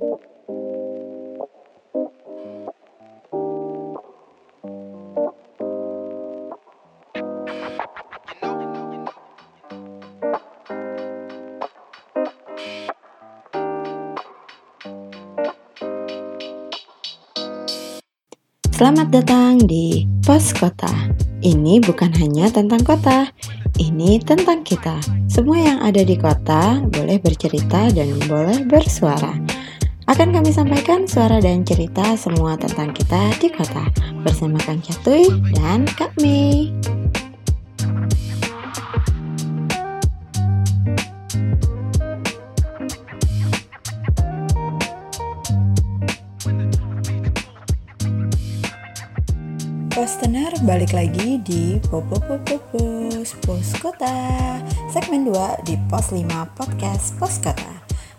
Selamat datang di Pos Kota. Ini bukan hanya tentang kota, ini tentang kita. Semua yang ada di kota boleh bercerita dan boleh bersuara. Akan kami sampaikan suara dan cerita semua tentang kita di kota. Bersama Kang Catuy dan Kak Mei. Postener balik lagi di Popo Popo Pos Pos Kota. Segmen 2 di Pos 5 Podcast Pos Kota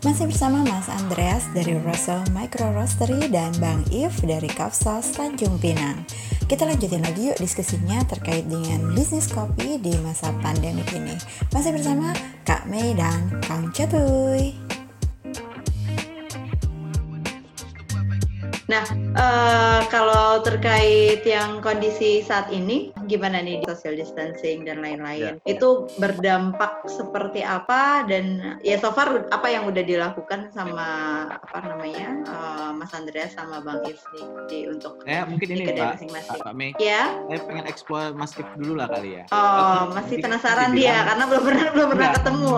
Masih bersama Mas Andreas dari Russell Micro Roastery dan Bang If dari Kapsas Tanjung Pinang. Kita lanjutin lagi yuk diskusinya terkait dengan bisnis kopi di masa pandemi ini. Masih bersama Kak Mei dan Kang Catuy Nah, uh, kalau terkait yang kondisi saat ini, gimana nih social distancing dan lain-lain? Ya. Itu berdampak seperti apa dan ya so far apa yang udah dilakukan sama apa namanya uh, Mas Andreas sama Bang If nih di, untuk eh, mungkin ini Pak, masing-masing. Pak Mei. Ya. Saya pengen explore Mas If dulu lah kali ya. Oh, masih penasaran dia karena belum pernah belum pernah ketemu.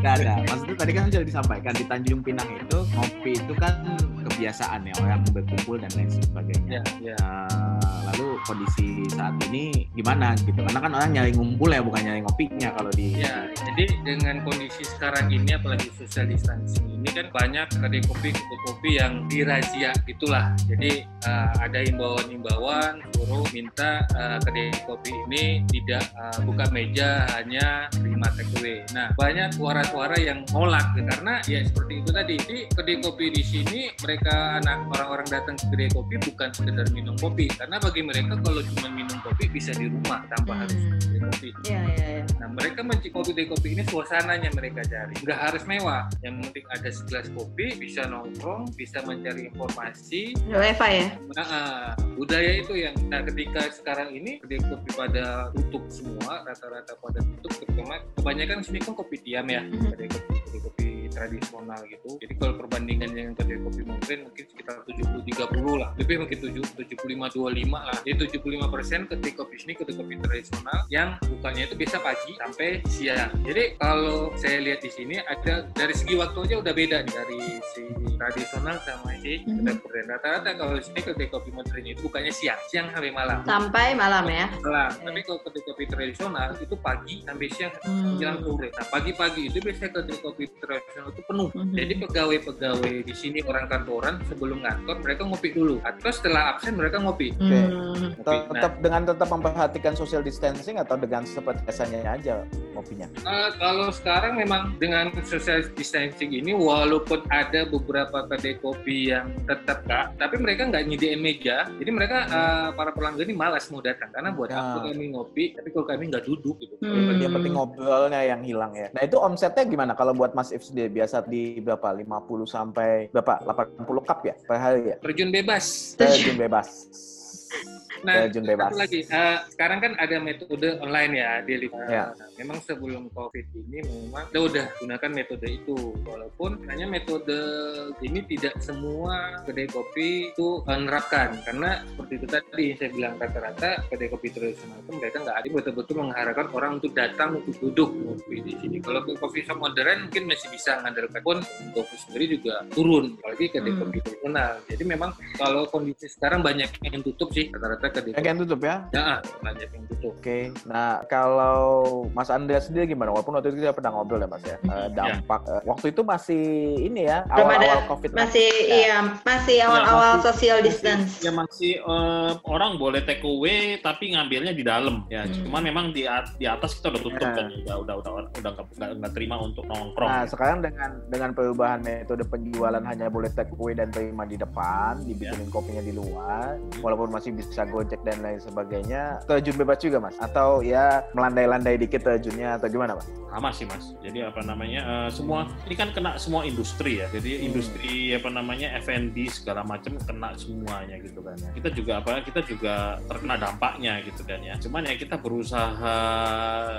Gak ada. Maksudnya tadi kan sudah disampaikan di Tanjung Pinang itu ngopi itu kan kebiasaan ya orang berkumpul dan lain sebagainya. Ya, ya. Uh, lalu kondisi saat ini gimana gitu? Karena kan orang nyari ngumpul ya bukan nyari ngopinya kalau di. Ya, jadi dengan kondisi sekarang ini apalagi social distancing ini kan banyak kedai kopi kedai kopi yang dirazia gitulah. Jadi uh, ada himbauan-himbauan suruh minta uh, kedai kopi ini tidak uh, buka meja hanya terima take away. Nah banyak suara-suara yang nolak karena ya seperti itu tadi. Jadi kedai kopi di sini mereka anak orang-orang datang ke kedai kopi bukan sekedar minum kopi karena bagi mereka kalau cuma minum kopi bisa di rumah tanpa hmm. harus kedai kopi. Ya, ya, ya. Nah mereka mencari kopi kedai kopi ini suasananya mereka cari. Nggak harus mewah. Yang penting ada segelas kopi bisa nongkrong, bisa mencari informasi. Wifi ya? Nah, uh, budaya itu yang nah ketika sekarang ini kedai kopi pada tutup semua, rata-rata pada tutup, terutama kebanyakan sini kan kopi diam ya mm-hmm. kedai kopi kedai kopi tradisional gitu. Jadi kalau perbandingan yang kedai kopi mungkin mungkin sekitar 70-30 lah. Lebih mungkin 75-25 lah. Jadi 75 persen kedai kopi sini kedai kopi tradisional yang bukanya itu biasa pagi sampai siang. Jadi kalau saya lihat di sini ada dari segi waktu aja udah beda nih dari si tradisional sama si kedai kopi rata-rata kalau di sini kopi modern itu bukannya siang siang sampai malam. Sampai malam ya? Malam. Tapi kalau kedai kopi tradisional itu pagi sampai siang hmm. menjelang sore. Nah pagi-pagi itu biasanya kedai kopi tradisional itu penuh. Mm-hmm. Jadi pegawai-pegawai di sini orang kantoran sebelum ngantor mereka ngopi dulu. Atau setelah absen mereka ngopi. Oke. Okay. Mm-hmm. Tetap nah. dengan tetap memperhatikan social distancing atau dengan seperti biasanya aja ngopinya? Uh, kalau sekarang memang dengan social distancing ini walaupun ada beberapa kedai kopi yang tetap kak, tapi mereka nggak nyediain meja. Jadi mereka uh, para pelanggan ini malas mau datang karena buat ya. apa kami ngopi, tapi kalau kami nggak duduk gitu. Hmm. Yang penting ngobrolnya yang hilang ya. Nah itu omsetnya gimana kalau buat Mas If sendiri? Biasa di berapa? 50 sampai berapa? 80 cup ya per hari ya? Terjun bebas. Terjun bebas. Nah, satu lagi, uh, sekarang kan ada metode online ya, delivery. Ya. Nah, memang sebelum COVID ini memang kita udah gunakan metode itu, walaupun hanya metode ini tidak semua kedai kopi itu menerapkan, karena seperti itu tadi saya bilang rata-rata kedai kopi tradisional itu mereka nggak ada betul-betul mengharapkan orang untuk datang untuk duduk kopi di sini. Kalau kopi shop modern mungkin masih bisa mengandalkan pun kopi sendiri juga turun, apalagi kedai hmm. kopi tradisional. Jadi memang kalau kondisi sekarang banyak yang tutup sih rata-rata kedai yang tutup ya? Ya, banyak yang tutup. Oke. Okay. Nah, kalau Mas Andreas sendiri gimana? Walaupun waktu itu kita pernah ngobrol ya, Mas ya. Uh, dampak ya. Uh, waktu itu masih ini ya, awal-awal Covid. Masih ya. iya, masih iya, awal-awal ya, social distance. Ya masih uh, orang boleh take away tapi ngambilnya di dalam. Ya, hmm. cuman memang di di atas kita udah tutup ya. kan. Udah udah udah udah nggak nggak terima untuk nongkrong. Nah, sekarang dengan dengan perubahan metode penjualan hanya boleh take away dan terima di depan, dibikinin ya. kopinya di luar, walaupun masih bisa go Gojek dan lain sebagainya terjun bebas juga mas atau ya melandai-landai dikit terjunnya atau gimana mas? Sama sih mas. Jadi apa namanya uh, semua ini kan kena semua industri ya. Jadi hmm. industri apa namanya F&B segala macam kena semuanya gitu kan ya. Kita juga apa kita juga terkena dampaknya gitu kan ya. Cuman ya kita berusaha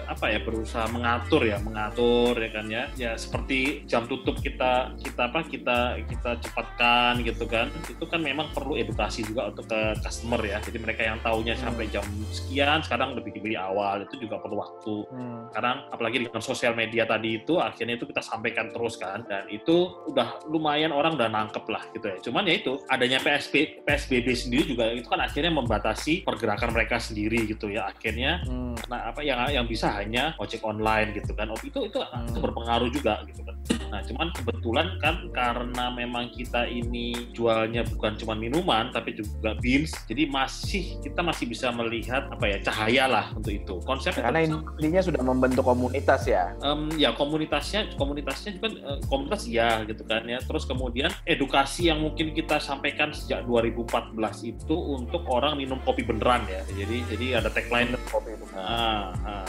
apa ya berusaha mengatur ya mengatur ya kan ya. Ya seperti jam tutup kita kita apa kita kita cepatkan gitu kan. Itu kan memang perlu edukasi juga untuk ke customer ya. Jadi mereka yang tahunya sampai jam sekian sekarang lebih dibeli awal itu juga perlu waktu. Hmm. Sekarang apalagi dengan sosial media tadi itu akhirnya itu kita sampaikan terus kan dan itu udah lumayan orang udah nangkep lah gitu ya. Cuman ya itu adanya PSB PSBB sendiri juga itu kan akhirnya membatasi pergerakan mereka sendiri gitu ya. Akhirnya hmm. nah apa yang yang bisa hanya ojek online gitu kan. Oh, itu itu, hmm. itu berpengaruh juga gitu kan. Nah, cuman kebetulan kan karena memang kita ini jualnya bukan cuma minuman tapi juga beans, jadi masih kita masih bisa melihat apa ya cahaya lah untuk itu. Konsepnya karena intinya sudah membentuk komunitas ya. Um, ya komunitasnya komunitasnya juga uh, komunitas ya gitu kan ya. Terus kemudian edukasi yang mungkin kita sampaikan sejak 2014 itu untuk orang minum kopi beneran ya. Jadi jadi ada tagline kopi beneran. Ah, ah.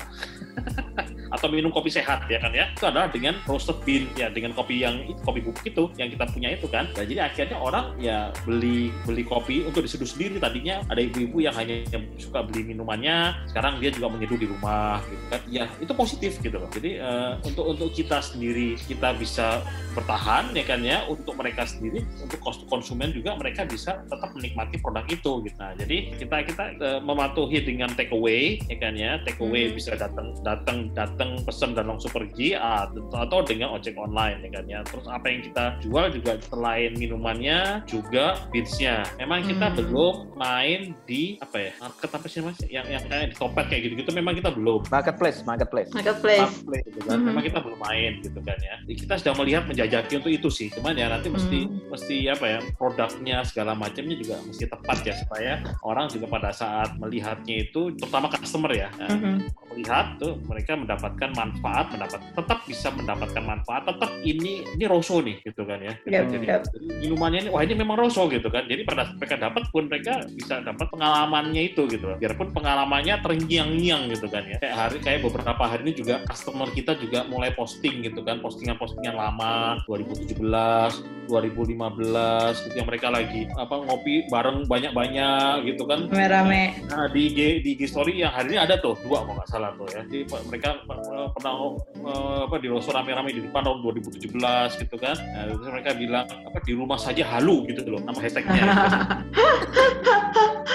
atau minum kopi sehat ya kan ya? Itu adalah dengan roasted bean ya dengan kopi yang kopi bubuk itu yang kita punya itu kan? Dan jadi akhirnya orang ya beli beli kopi untuk diseduh sendiri. Tadinya ada ibu-ibu yang hanya suka beli minumannya sekarang dia juga menyeduh di rumah gitu kan? Ya itu positif gitu loh. Jadi uh, untuk untuk kita sendiri kita bisa bertahan ya kan ya? Untuk mereka sendiri untuk konsumen juga mereka bisa tetap menikmati produk itu gitu. Nah jadi kita kita uh, mematuhi dengan take away ya kan ya? Take away hmm. bisa datang datang datang pesen dan langsung pergi atau dengan ojek online ya kan ya terus apa yang kita jual juga selain minumannya juga beatsnya memang kita hmm. belum main di apa ya market apa sih mas yang yang kayak di topet kayak gitu gitu memang kita belum marketplace marketplace marketplace, marketplace gitu kan. hmm. memang kita belum main gitu kan ya Jadi kita sedang melihat menjajaki untuk itu sih cuman ya nanti mesti hmm. mesti apa ya produknya segala macamnya juga mesti tepat ya supaya orang juga pada saat melihatnya itu terutama customer ya hmm. melihat tuh mereka mendapatkan manfaat, mendapat tetap bisa mendapatkan manfaat, tetap ini ini rosso nih gitu kan ya. Yep, jadi, yep. jadi minumannya ini wah ini memang rosso gitu kan. Jadi pada mereka dapat pun mereka bisa dapat pengalamannya itu gitu. Biarpun pengalamannya terngiang-ngiang gitu kan ya. Kayak hari kayak beberapa hari ini juga customer kita juga mulai posting gitu kan, postingan-postingan lama 2017, 2015 gitu yang mereka lagi apa ngopi bareng banyak-banyak gitu kan. Rame-rame. Nah, di IG, di IG story yang hari ini ada tuh dua kalau nggak salah tuh ya. Jadi mereka uh, pernah uh, apa di Rosso rame-rame di depan tahun 2017 gitu kan. Nah, terus mereka bilang apa di rumah saja halu gitu loh nama hashtagnya. gitu.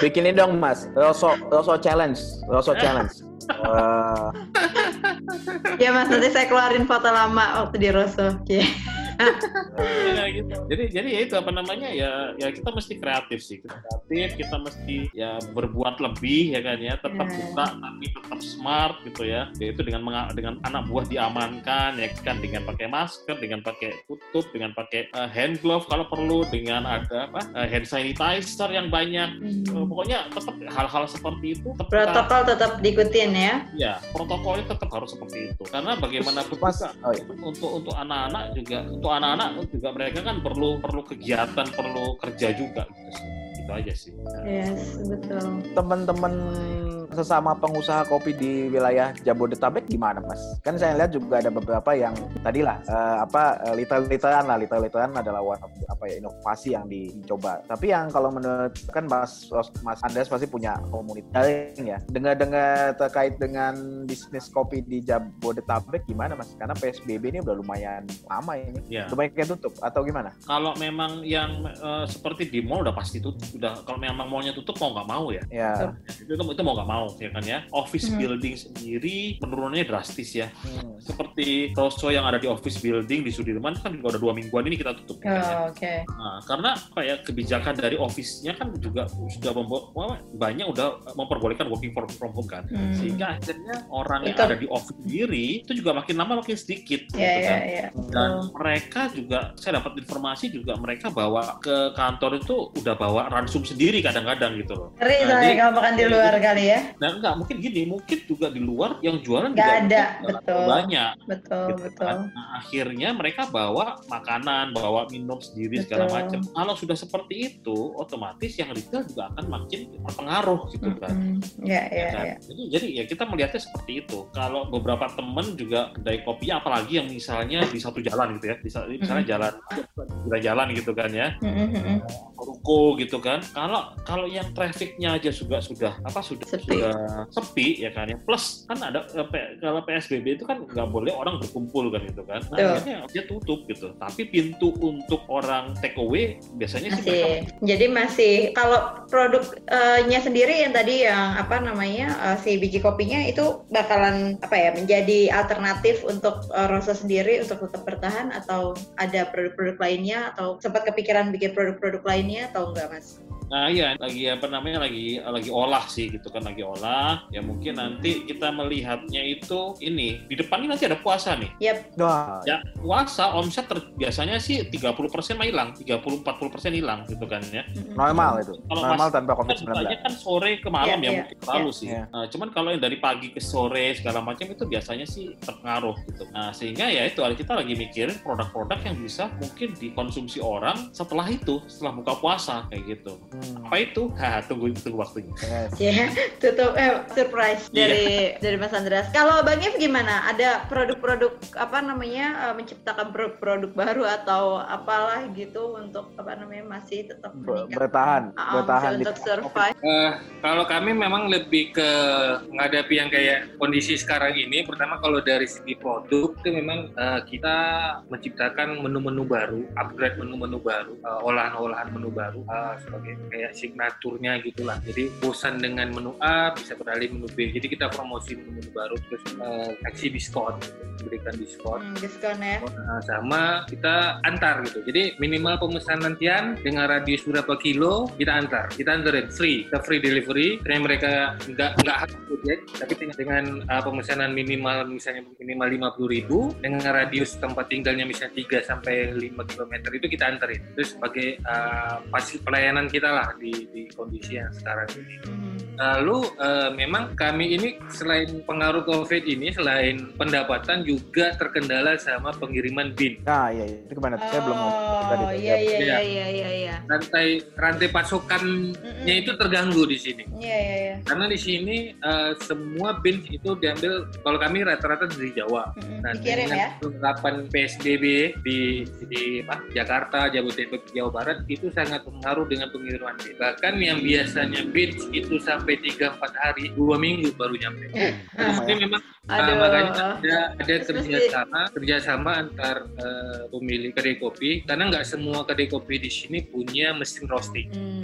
Bikinin dong Mas, Rosso Rosso challenge, Rosso challenge. Uh... ya Mas nanti saya keluarin foto lama waktu di Rosso. Okay ya, gitu. Jadi jadi ya itu apa namanya ya ya kita mesti kreatif sih. Kita kreatif, kita mesti ya berbuat lebih ya kan ya, tetap yeah. buka tapi tetap smart gitu ya. Yaitu dengan dengan anak buah diamankan ya kan dengan pakai masker, dengan pakai tutup, dengan pakai uh, hand glove kalau perlu, dengan ada apa uh, hand sanitizer yang banyak. Hmm. Uh, pokoknya tetap hal-hal seperti itu tetap protokol kita, tetap diikutin ya. Ya, protokolnya tetap harus seperti itu. Karena bagaimanapun juga oh, iya. untuk untuk anak-anak juga untuk untuk anak-anak juga mereka kan perlu perlu kegiatan perlu kerja juga. Gitu sih itu aja sih. Yes betul. Teman-teman sesama pengusaha kopi di wilayah Jabodetabek gimana mas? Kan saya lihat juga ada beberapa yang tadilah uh, apa uh, literan lah literan adalah one of, apa ya inovasi yang dicoba. Tapi yang kalau menurut kan mas mas Andreas pasti punya komunitas ya. Dengar-dengar terkait dengan bisnis kopi di Jabodetabek gimana mas? Karena PSBB ini udah lumayan lama ini. Ya. Lumayan kayak tutup atau gimana? Kalau memang yang uh, seperti di mall udah pasti tutup. Udah kalau memang mallnya tutup mau nggak mau ya. Ya. Itu itu mau nggak mau mau ya kan ya office hmm. building sendiri penurunannya drastis ya hmm. seperti Rosso yang ada di office building di Sudirman kan juga udah dua mingguan ini kita tutup ya, oh, ya. Okay. Nah, karena apa ya kebijakan dari office-nya kan juga sudah banyak udah memperbolehkan working from, from home kan hmm. sehingga akhirnya orang yang ada di office sendiri itu juga makin lama makin sedikit yeah, gitu kan yeah, yeah. dan oh. mereka juga saya dapat informasi juga mereka bawa ke kantor itu udah bawa ransum sendiri kadang-kadang gitu loh. Ngeri nah, kalau makan di luar kali ya Nah enggak, mungkin gini, mungkin juga di luar yang jualan nggak juga ada, betul. banyak. Betul, gitu betul. kan. Nah, akhirnya mereka bawa makanan, bawa minum sendiri segala Betul. macam. Kalau sudah seperti itu, otomatis yang retail juga akan makin terpengaruh gitu kan. Mm-mm. Ya, Ya ya, kan? ya. Jadi, jadi ya kita melihatnya seperti itu. Kalau beberapa temen juga kedai kopi, apalagi yang misalnya di satu jalan gitu ya, bisa misalnya jalan, kita jalan gitu kan ya, mm-mm. Ruko gitu kan. Kalau kalau yang trafficnya aja juga sudah apa sudah Sepi. sudah sepi ya kan ya. Plus kan ada eh, kalau PSBB itu kan nggak boleh orang berkumpul kan gitu kan. Nah, akhirnya dia tutup gitu. Tapi pintu untuk orang take away biasanya sih mereka masih jadi masih kalau produknya sendiri yang tadi yang apa namanya eh, si biji kopinya itu bakalan apa ya menjadi alternatif untuk eh, Rosa sendiri untuk tetap bertahan atau ada produk-produk lainnya atau sempat kepikiran bikin produk-produk lainnya atau enggak mas? Nah iya lagi apa namanya lagi lagi olah sih gitu kan lagi olah ya mungkin nanti kita melihatnya itu ini di depan ini nanti ada puasa nih. Wah, ya puasa omset ter- biasanya sih 30% mah hilang 30-40% hilang gitu kan ya normal itu. Kalau normal mas- tanpa kan COVID-19. bukanya kan sore ke malam Iya, ya iya, mungkin terlalu iya. sih Iya. Nah, cuman kalau yang dari pagi ke sore segala macam itu biasanya sih terpengaruh gitu nah sehingga ya itu kita lagi mikirin produk-produk yang bisa mungkin dikonsumsi orang setelah itu setelah buka puasa kayak gitu Hmm, apa itu? Ha, tunggu tunggu waktunya. yes. Ya, tutup eh surprise Iya. dari dari Mas Andreas. Kalau Bang If gimana? Ada produk-produk apa namanya eh, menciptakan produk-produk baru atau apalah gitu untuk apa namanya masih tetap Ber- bertahan, Ah, ah, bertahan untuk survive. Eh, kalau kami memang lebih ke menghadapi yang kayak kondisi sekarang ini, pertama kalau dari segi produk itu memang eh, kita menciptakan menu-menu baru, upgrade menu-menu baru, eh, olahan-olahan menu baru eh, sebagai kayak signaturnya gitulah. Jadi bosan dengan menu A bisa beralih menu B. Jadi kita promosi menu-menu baru terus eh, kasih diskon, gitu, berikan diskon. Hmm, diskon ya. Nah, sama kita antar gitu. Jadi minimal pemesanan Tian dengan radius berapa kilo kita antar. Kita antarin free, kita free delivery. Karena mereka nggak nggak harus gojek, tapi dengan, dengan uh, pemesanan minimal misalnya minimal 50.000 ribu dengan radius tempat tinggalnya misalnya 3 sampai 5 km itu kita anterin. Terus sebagai uh, fasil pelayanan kita lah di, di kondisi yang sekarang ini. Hmm. Lalu eh, memang kami ini selain pengaruh COVID ini, selain pendapatan juga terkendala sama pengiriman bin. Nah, iya, iya. itu gimana? Saya belum ngomong tadi. Oh, iya iya Iya. iya iya iya iya. Rantai rantai pasokannya Mm-mm. itu terganggu di sini. Iya iya iya. Karena di sini eh, semua bin itu diambil kalau kami rata-rata dari Jawa. Mm-mm. Nah, Dikirim dengan ya. penerapan PSBB di di apa, Jakarta, Jabodetabek, Jawa Barat itu sangat pengaruh dengan pengiriman bin. Bahkan yang biasanya bin itu sampai 3-4 hari, dua minggu baru nyampe. Ini memang Nah, Aduh. makanya ada ada kerjasama kerjasama antar eh, pemilik kedai kopi karena nggak semua kedai kopi di sini punya mesin roasting. Hmm.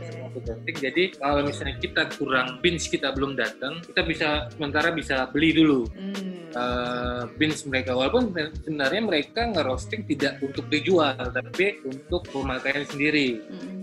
Roasting. Jadi kalau misalnya kita kurang beans kita belum datang, kita bisa sementara bisa beli dulu Hmm. eh, beans mereka. Walaupun sebenarnya mereka nge-roasting tidak untuk dijual, tapi untuk pemakaian sendiri. Mm-mm.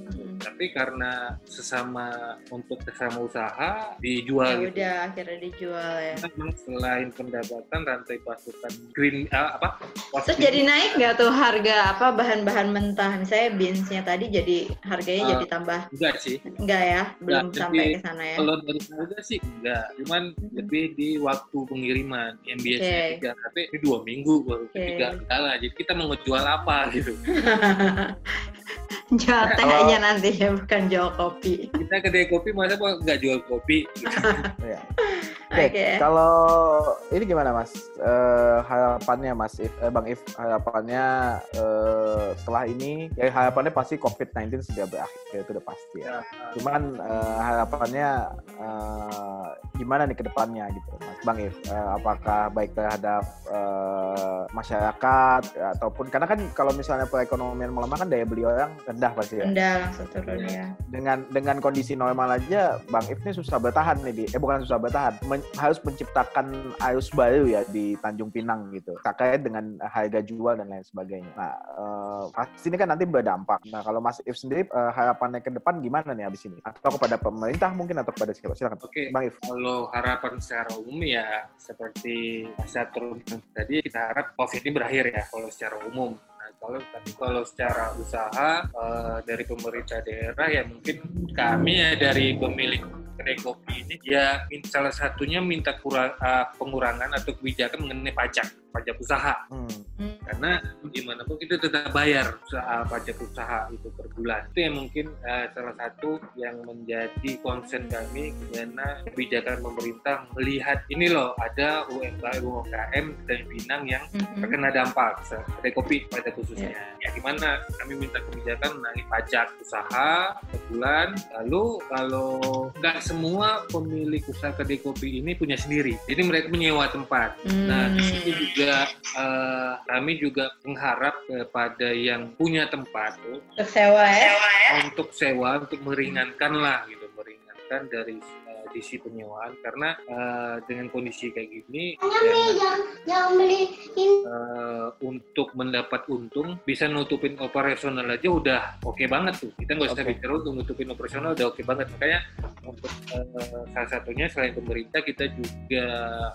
Tapi karena sesama untuk sesama usaha Ya dijual gitu. udah akhirnya dijual ya. memang selain pendapatan rantai pasokan green ah, apa Terus jadi naik nggak tuh harga apa bahan-bahan mentah misalnya beansnya tadi jadi harganya Ah. jadi tambah enggak sih enggak ya belum Nggak, sampai ke sana ya kalau dari harga sih enggak cuman Mhm. lebih di waktu pengiriman yang biasanya Oke. tiga tapi ini dua minggu baru Oke. ketiga kali jadi kita mau ngejual apa gitu jual teh Kalau- aja nanti ya bukan jual kopi kita kedai kopi masa mau nggak jual kopi. Iya. Oke Oke, kalau ini gimana Mas? Eh, harapannya Mas, If, eh, Bang If, harapannya eh, setelah ini, ya harapannya pasti COVID-19 sudah berakhir, ya, itu udah pasti ya. Ya, Cuman eh, harapannya eh, gimana nih ke depannya gitu, Mas Bang If? Eh, apakah baik terhadap eh, masyarakat ataupun karena kan kalau misalnya perekonomian melemah kan daya beli orang rendah pasti ya. rendah langsung turun ya Dengan dengan kondisi normal aja, Bang If ini susah bertahan nih di, eh bukan susah bertahan, men- harus menciptakan arus baru ya di Tanjung Pinang gitu, terkait dengan harga jual dan lain sebagainya. Nah, eh, pasti ini kan nanti berdampak. Nah, kalau Mas If sendiri eh, harapannya ke depan gimana nih abis ini? Atau kepada pemerintah mungkin atau kepada siapa? Silakan. Oke, Bang If. kalau harapan secara umum ya seperti saya turun tadi kita harap COVID ini berakhir ya kalau secara umum. Nah, kalau tapi kalau secara usaha eh, dari pemerintah daerah ya mungkin kami ya dari pemilik kedai kopi ini ya salah satunya minta kurang, uh, pengurangan atau kebijakan mengenai pajak pajak usaha. Hmm. Karena gimana pun kita tetap bayar usaha pajak usaha itu per bulan. Itu yang mungkin uh, salah satu yang menjadi konsen kami gimana kebijakan pemerintah melihat ini loh ada UMKM UMKM dan Pinang yang mm-hmm. terkena dampak kedai kopi pada khususnya. Yeah. Ya gimana kami minta kebijakan menaiki pajak usaha per bulan. Lalu kalau nggak semua pemilik usaha kedai kopi ini punya sendiri, jadi mereka menyewa tempat. Mm. Nah di sini juga juga uh, kami juga mengharap kepada yang punya tempat untuk sewa ya? Untuk sewa untuk meringankan lah gitu meringankan dari kondisi penyewaan karena uh, dengan kondisi kayak gini ya, beli uh, untuk mendapat untung bisa nutupin operasional aja udah oke okay banget tuh kita nggak usah okay. bicara untuk nutupin operasional udah oke okay banget makanya untuk uh, salah satunya selain pemerintah kita juga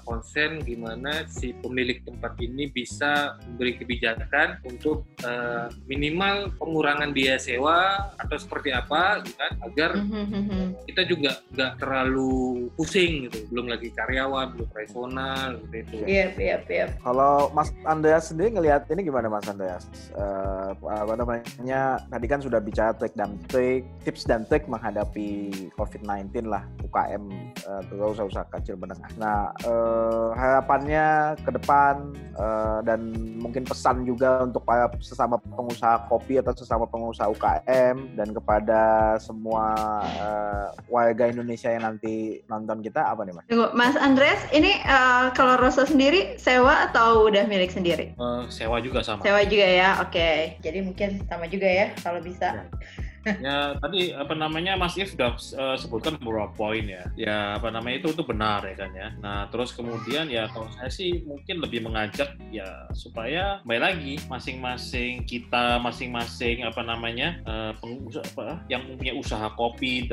konsen gimana si pemilik tempat ini bisa memberi kebijakan untuk uh, minimal pengurangan biaya sewa atau seperti apa gitu kan agar mm -hmm. kita juga nggak terlalu pusing gitu. Belum lagi karyawan belum personal gitu. Itu iya iya iya kalau Mas Andreas sendiri ngelihat ini gimana Mas Andreas? Uh, apa namanya tadi kan sudah bicara trik dan trik tips dan trik menghadapi COVID-19 lah UKM uh, terus usaha kecil menengah. Nah uh, harapannya ke depan uh, dan mungkin pesan juga untuk para sesama pengusaha kopi atau sesama pengusaha UKM dan kepada semua uh, warga Indonesia yang nanti nonton kita apa nih mas? Tunggu, Mas Andres, ini uh, kalau Rosa sendiri sewa atau udah milik sendiri? Uh, sewa juga sama. Sewa juga ya, oke. Okay. Jadi mungkin sama juga ya kalau bisa. Ya ya tadi apa namanya Mas If sudah uh, sebutkan beberapa poin ya. Ya apa namanya itu itu benar ya kan ya. Nah terus kemudian ya kalau saya sih mungkin lebih mengajak ya supaya kembali lagi masing-masing kita masing-masing apa namanya uh, pengusaha apa yang punya usaha kopi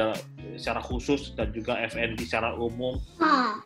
secara khusus dan juga FNB secara umum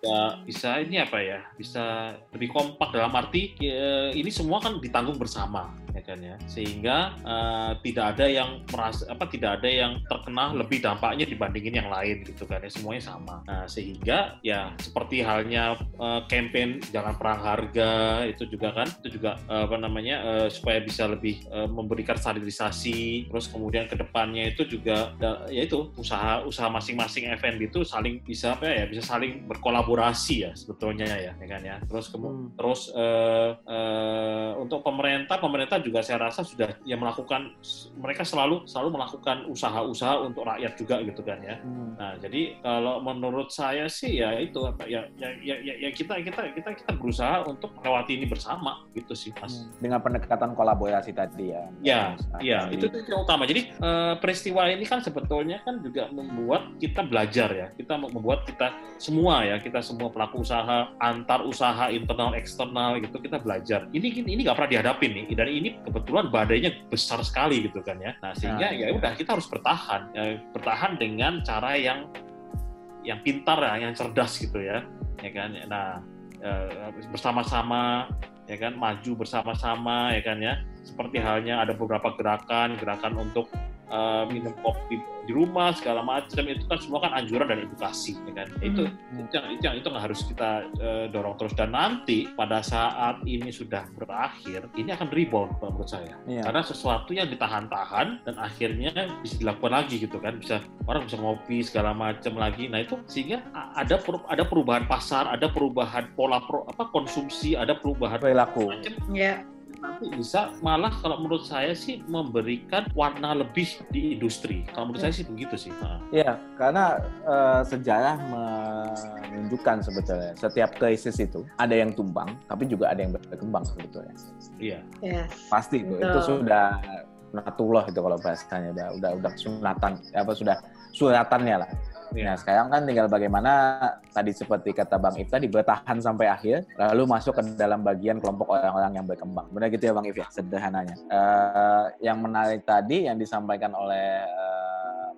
ya bisa ini apa ya bisa lebih kompak dalam arti ya, ini semua kan ditanggung bersama ya kan ya. Sehingga uh, tidak ada yang merasa apa tidak ada yang terkena lebih dampaknya dibandingin yang lain gitu kan ya. Semuanya sama. Nah sehingga ya seperti halnya uh, campaign jangan perang harga itu juga kan itu juga uh, apa namanya uh, supaya bisa lebih uh, memberikan standarisasi terus kemudian ke depannya itu juga ya itu usaha usaha masing-masing event itu saling bisa apa ya bisa saling berkolaborasi ya sebetulnya ya ya kan ya. Terus kemudian hmm. terus uh, uh, untuk pemerintah pemerintah juga saya rasa sudah ya melakukan mereka selalu selalu melakukan usaha-usaha untuk rakyat juga gitu kan ya. Hmm. Nah, jadi kalau menurut saya sih ya itu apa ya ya ya, ya, ya kita kita kita kita berusaha untuk melewati ini bersama gitu sih Mas. Hmm. Dengan pendekatan kolaborasi tadi ya. Ya, iya, itu, itu yang utama. Jadi uh, peristiwa ini kan sebetulnya kan juga membuat kita belajar ya. Kita membuat kita semua ya, kita semua pelaku usaha antar usaha internal eksternal gitu kita belajar. Ini ini nggak pernah dihadapi nih dan ini kebetulan badainya besar sekali gitu kan ya. Nah sehingga nah, ya udah kita harus bertahan, ya, bertahan dengan cara yang yang pintar ya, yang cerdas gitu ya, ya kan. Nah ya, bersama-sama ya kan maju bersama-sama ya kan ya. Seperti halnya ada beberapa gerakan, gerakan untuk uh, minum kopi di rumah segala macam itu kan semua kan anjuran dan edukasi ya kan? Hmm. itu itu yang itu yang itu yang harus kita uh, dorong terus. Dan nanti pada saat ini sudah berakhir ini akan rebound menurut saya. Yeah. karena sesuatu yang ditahan-tahan dan akhirnya bisa dilakukan lagi gitu kan. Bisa orang bisa ngopi segala macam lagi. Nah itu sehingga ada ada perubahan pasar ada perubahan pola pro, apa konsumsi ada perubahan perilaku. ya nanti bisa malah kalau menurut saya sih memberikan warna lebih di industri. Kalau menurut ya. saya sih begitu sih. Iya, karena uh, sejarah menunjukkan sebetulnya setiap krisis itu ada yang tumbang, tapi juga ada yang berkembang sebetulnya. Iya. Yes. Pasti itu, itu sudah natullah itu kalau bahasanya udah udah udah sunatan apa sudah suratannya lah Yeah. Nah sekarang kan tinggal bagaimana tadi seperti kata Bang If tadi bertahan sampai akhir, lalu masuk ke dalam bagian kelompok orang-orang yang berkembang. Benar gitu ya Bang If ya, sederhananya. Uh, yang menarik tadi yang disampaikan oleh uh,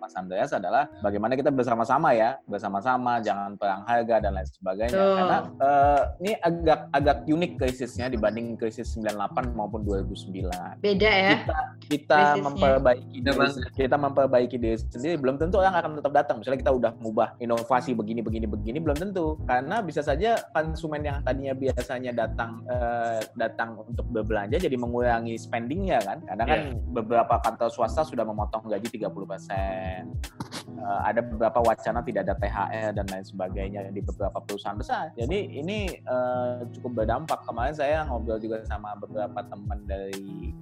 Mas Andreas adalah bagaimana kita bersama-sama ya, bersama-sama, jangan perang harga dan lain sebagainya. Tuh. Karena uh, ini agak agak unik krisisnya dibanding krisis 98 maupun 2009. Beda ya. Kita kita memperbaiki diri, kita memperbaiki diri sendiri belum tentu orang akan tetap datang. Misalnya kita udah mengubah inovasi begini begini begini belum tentu karena bisa saja konsumen yang tadinya biasanya datang uh, datang untuk berbelanja jadi mengurangi spendingnya kan. Karena kan yeah. beberapa kantor swasta sudah memotong gaji 30 persen. Uh, ada beberapa wacana tidak ada THR dan lain sebagainya di beberapa perusahaan besar. Jadi ini uh, cukup berdampak. Kemarin saya ngobrol juga sama beberapa teman dari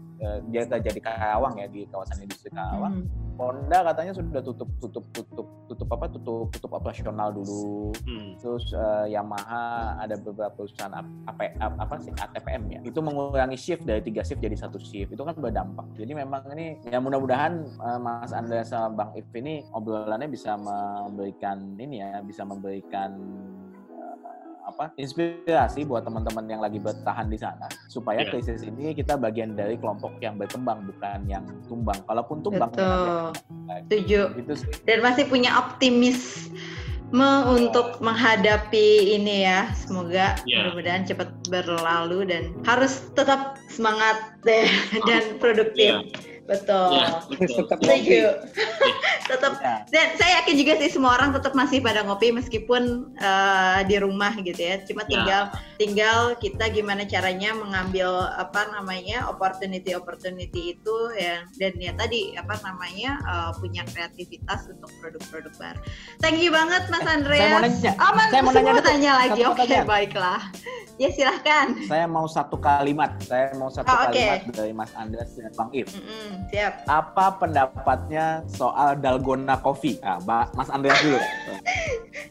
dia kerja di Karawang ya di kawasan industri Karawang. Hmm. Honda katanya sudah tutup tutup tutup tutup apa tutup tutup operasional dulu. Hmm. Terus uh, Yamaha ada beberapa perusahaan apa apa sih ATPM ya. Itu mengurangi shift dari tiga shift jadi satu shift. Itu kan berdampak. Jadi memang ini ya mudah-mudahan uh, Mas Andreas sama Bang If ini obrolannya bisa memberikan ini ya, bisa memberikan apa inspirasi buat teman-teman yang lagi bertahan di sana supaya yeah. krisis ini kita bagian dari kelompok yang berkembang bukan yang tumbang. Kalaupun tumbang, Betul. setuju. Gitu Dan masih punya optimis me untuk menghadapi ini ya. Semoga yeah. mudah-mudahan cepat berlalu dan harus tetap semangat deh dan produktif. Yeah Betul. Ya, betul. Tetap Setuju. Tetap. Ya. Dan saya yakin juga sih semua orang tetap masih pada ngopi meskipun uh, di rumah gitu ya. Cuma ya. tinggal ya. tinggal kita gimana caranya mengambil apa namanya opportunity opportunity itu ya dan ya tadi apa namanya uh, punya kreativitas untuk produk-produk baru. Thank you banget Mas Andreas. Saya mau nanya. Oh, Mas, saya mau nanya, mau tanya lagi. Oke, okay, baiklah. Ya silahkan. Saya mau satu kalimat. Saya mau satu oh, kalimat okay. dari Mas Andreas dan Bang If. Mm -hmm siap. Apa pendapatnya soal Dalgona Coffee? Nah, Mas Andreas dulu.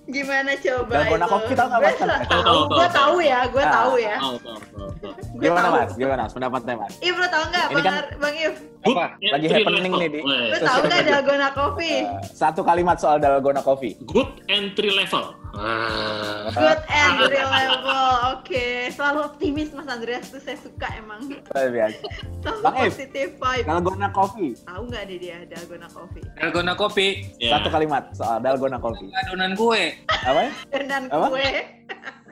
Gimana coba Dalgona itu? Coffee tahu nggak Mas? Tahu, tahu, gue tahu ya, gue nah. tahu ya. Gimana Mas? Gimana Mas pendapatnya Mas? If lo tahu nggak, Bang, kan, Bang If? Apa? Lagi happening nih di. Lo tahu nggak Dalgona Coffee? Uh, satu kalimat soal Dalgona Coffee. Good entry level. Good entry level, oke. Okay. Selalu optimis Mas Andreas tuh saya suka emang. Luar biasa. Selalu Bang positif vibe. Dalgona Coffee. Tahu nggak deh dia Dalgona Coffee? Dalgona Coffee. Yeah. Satu kalimat soal Dalgona Coffee. Adonan kue. Apa? Adonan kue.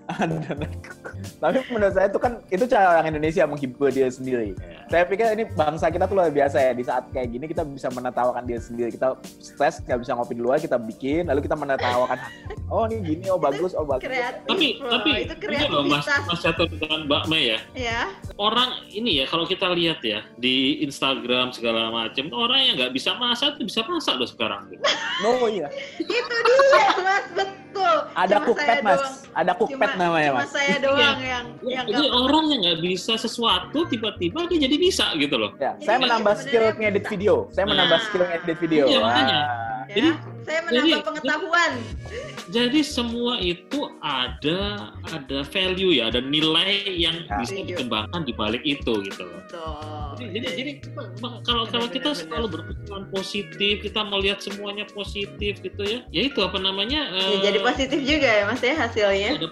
Tapi menurut saya itu kan itu cara orang Indonesia menghibur diri sendiri. Yeah. Saya pikir ini bangsa kita tuh luar biasa ya. Di saat kayak gini kita bisa menertawakan diri sendiri. Kita stres nggak bisa ngopi di luar, kita bikin, lalu kita menertawakan. Oh ini gini, oh bagus, oh bagus. Kreatif, tapi bro. tapi itu ini loh Mas Mas Catur dengan Mbak Mei ya. Ya. Orang ini ya kalau kita lihat ya di Instagram segala macam orang yang nggak bisa masak itu bisa masak loh sekarang. Oh iya. itu dia Mas betul. Ada cookpad Mas. Doang. Ada cookpad namanya cuma mas. saya doang yang yang jadi gak... orang yang nggak bisa sesuatu tiba-tiba dia jadi bisa gitu loh. Ya, saya menambah skill ngedit video. Saya menambah nah, skill ngedit video. Iya, makanya ya, jadi saya menambah jadi, pengetahuan. jadi semua itu ada ada value ya ada nilai yang ya. bisa dikembangkan di balik itu gitu loh. Jadi, jadi, jadi kalau kalau kita selalu berpikiran positif kita melihat semuanya positif gitu ya ya itu apa namanya ya, uh, jadi positif juga ya mas ya hasilnya. ada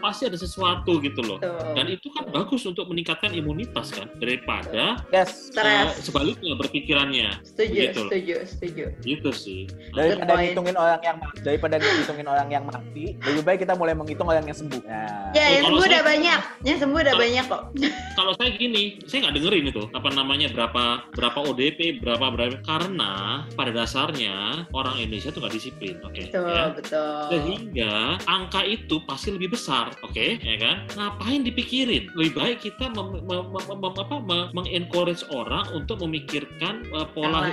pasti ada sesuatu gitu loh. Tuh. dan itu kan bagus untuk meningkatkan imunitas kan daripada yes. uh, sebaliknya berpikirannya. Setuju gitu setuju setuju. Gitu sih. Daripada ngitungin orang yang daripada ngitungin orang yang mati lebih baik kita mulai menghitung orang yang sembuh. Nah. ya yang sembuh udah banyak. Yang sembuh udah banyak kok. kalau saya gini saya nggak dengerin itu apa namanya berapa berapa ODP berapa berapa. Karena pada dasarnya orang Indonesia itu nggak disiplin oke? Okay? betul ya? betul. Sehingga angka itu pasti lebih besar oke okay? ya kan? Ngapain dipikirin? Lebih baik kita mem, mem, mem, mem, apa, mengencourage orang untuk memikirkan uh, pola,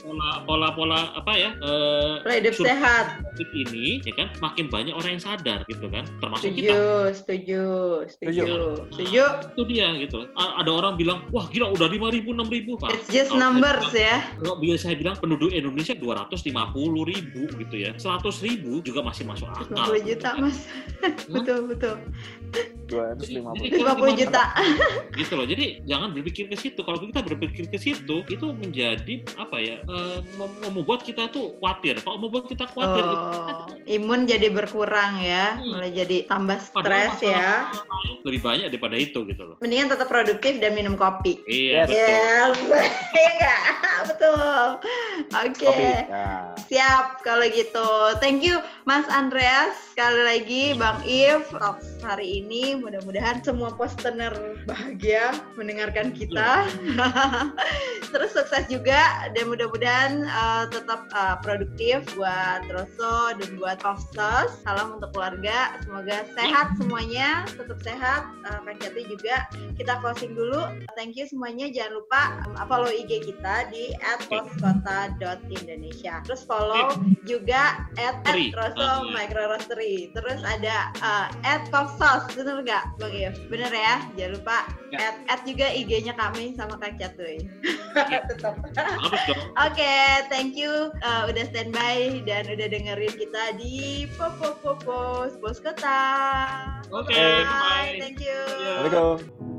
pola pola pola apa ya uh, hidup sehat. ini ya kan? Makin banyak orang yang sadar gitu kan? Termasuk setuju, kita setuju. Setuju. Setuju. Nah, itu dia gitu. Ada orang bilang wah gila udah lima ribu enam ribu pak. It's just kalau numbers ya. kalau biasa saya bilang penduduk Indonesia dua ratus lima puluh ribu gitu ya. seratus ribu juga masih masuk akal 50 juta mas. Betul betul betul 250 juta. Gitu loh. Jadi jangan berpikir ke situ. Kalau kita berpikir ke situ, itu menjadi apa ya? Uh, membuat kita tuh khawatir. Kalau membuat kita khawatir, oh, gitu, imun jadi berkurang ya, hmm. mulai jadi tambah stres ya. Lebih banyak daripada itu gitu loh. Mendingan tetap produktif dan minum kopi. Iya, yes. betul. Iya enggak? betul. Oke. Okay. Ya. Siap kalau gitu. Thank you Mas Andreas sekali lagi Bang If 到。Hari ini mudah-mudahan semua postener bahagia mendengarkan kita. Terus sukses juga dan mudah-mudahan uh, tetap uh, produktif buat Rosso dan buat Hostos salam untuk keluarga semoga sehat semuanya tetap sehat. Uh, Kak Jati juga kita closing dulu. Thank you semuanya jangan lupa um, follow IG kita di @postkota.indonesia terus follow juga at, at Rosso Micro Roastery. Terus ada uh, at Sos, bener nggak Bang If? Bener ya, jangan lupa ya. add, add juga IG-nya kami sama Kak Catuy. Ya. Tetap. Oke, okay, thank you uh, udah standby dan udah dengerin kita di Popo Popo Bos Kota. Oke, okay, bye. Thank you. Assalamualaikum.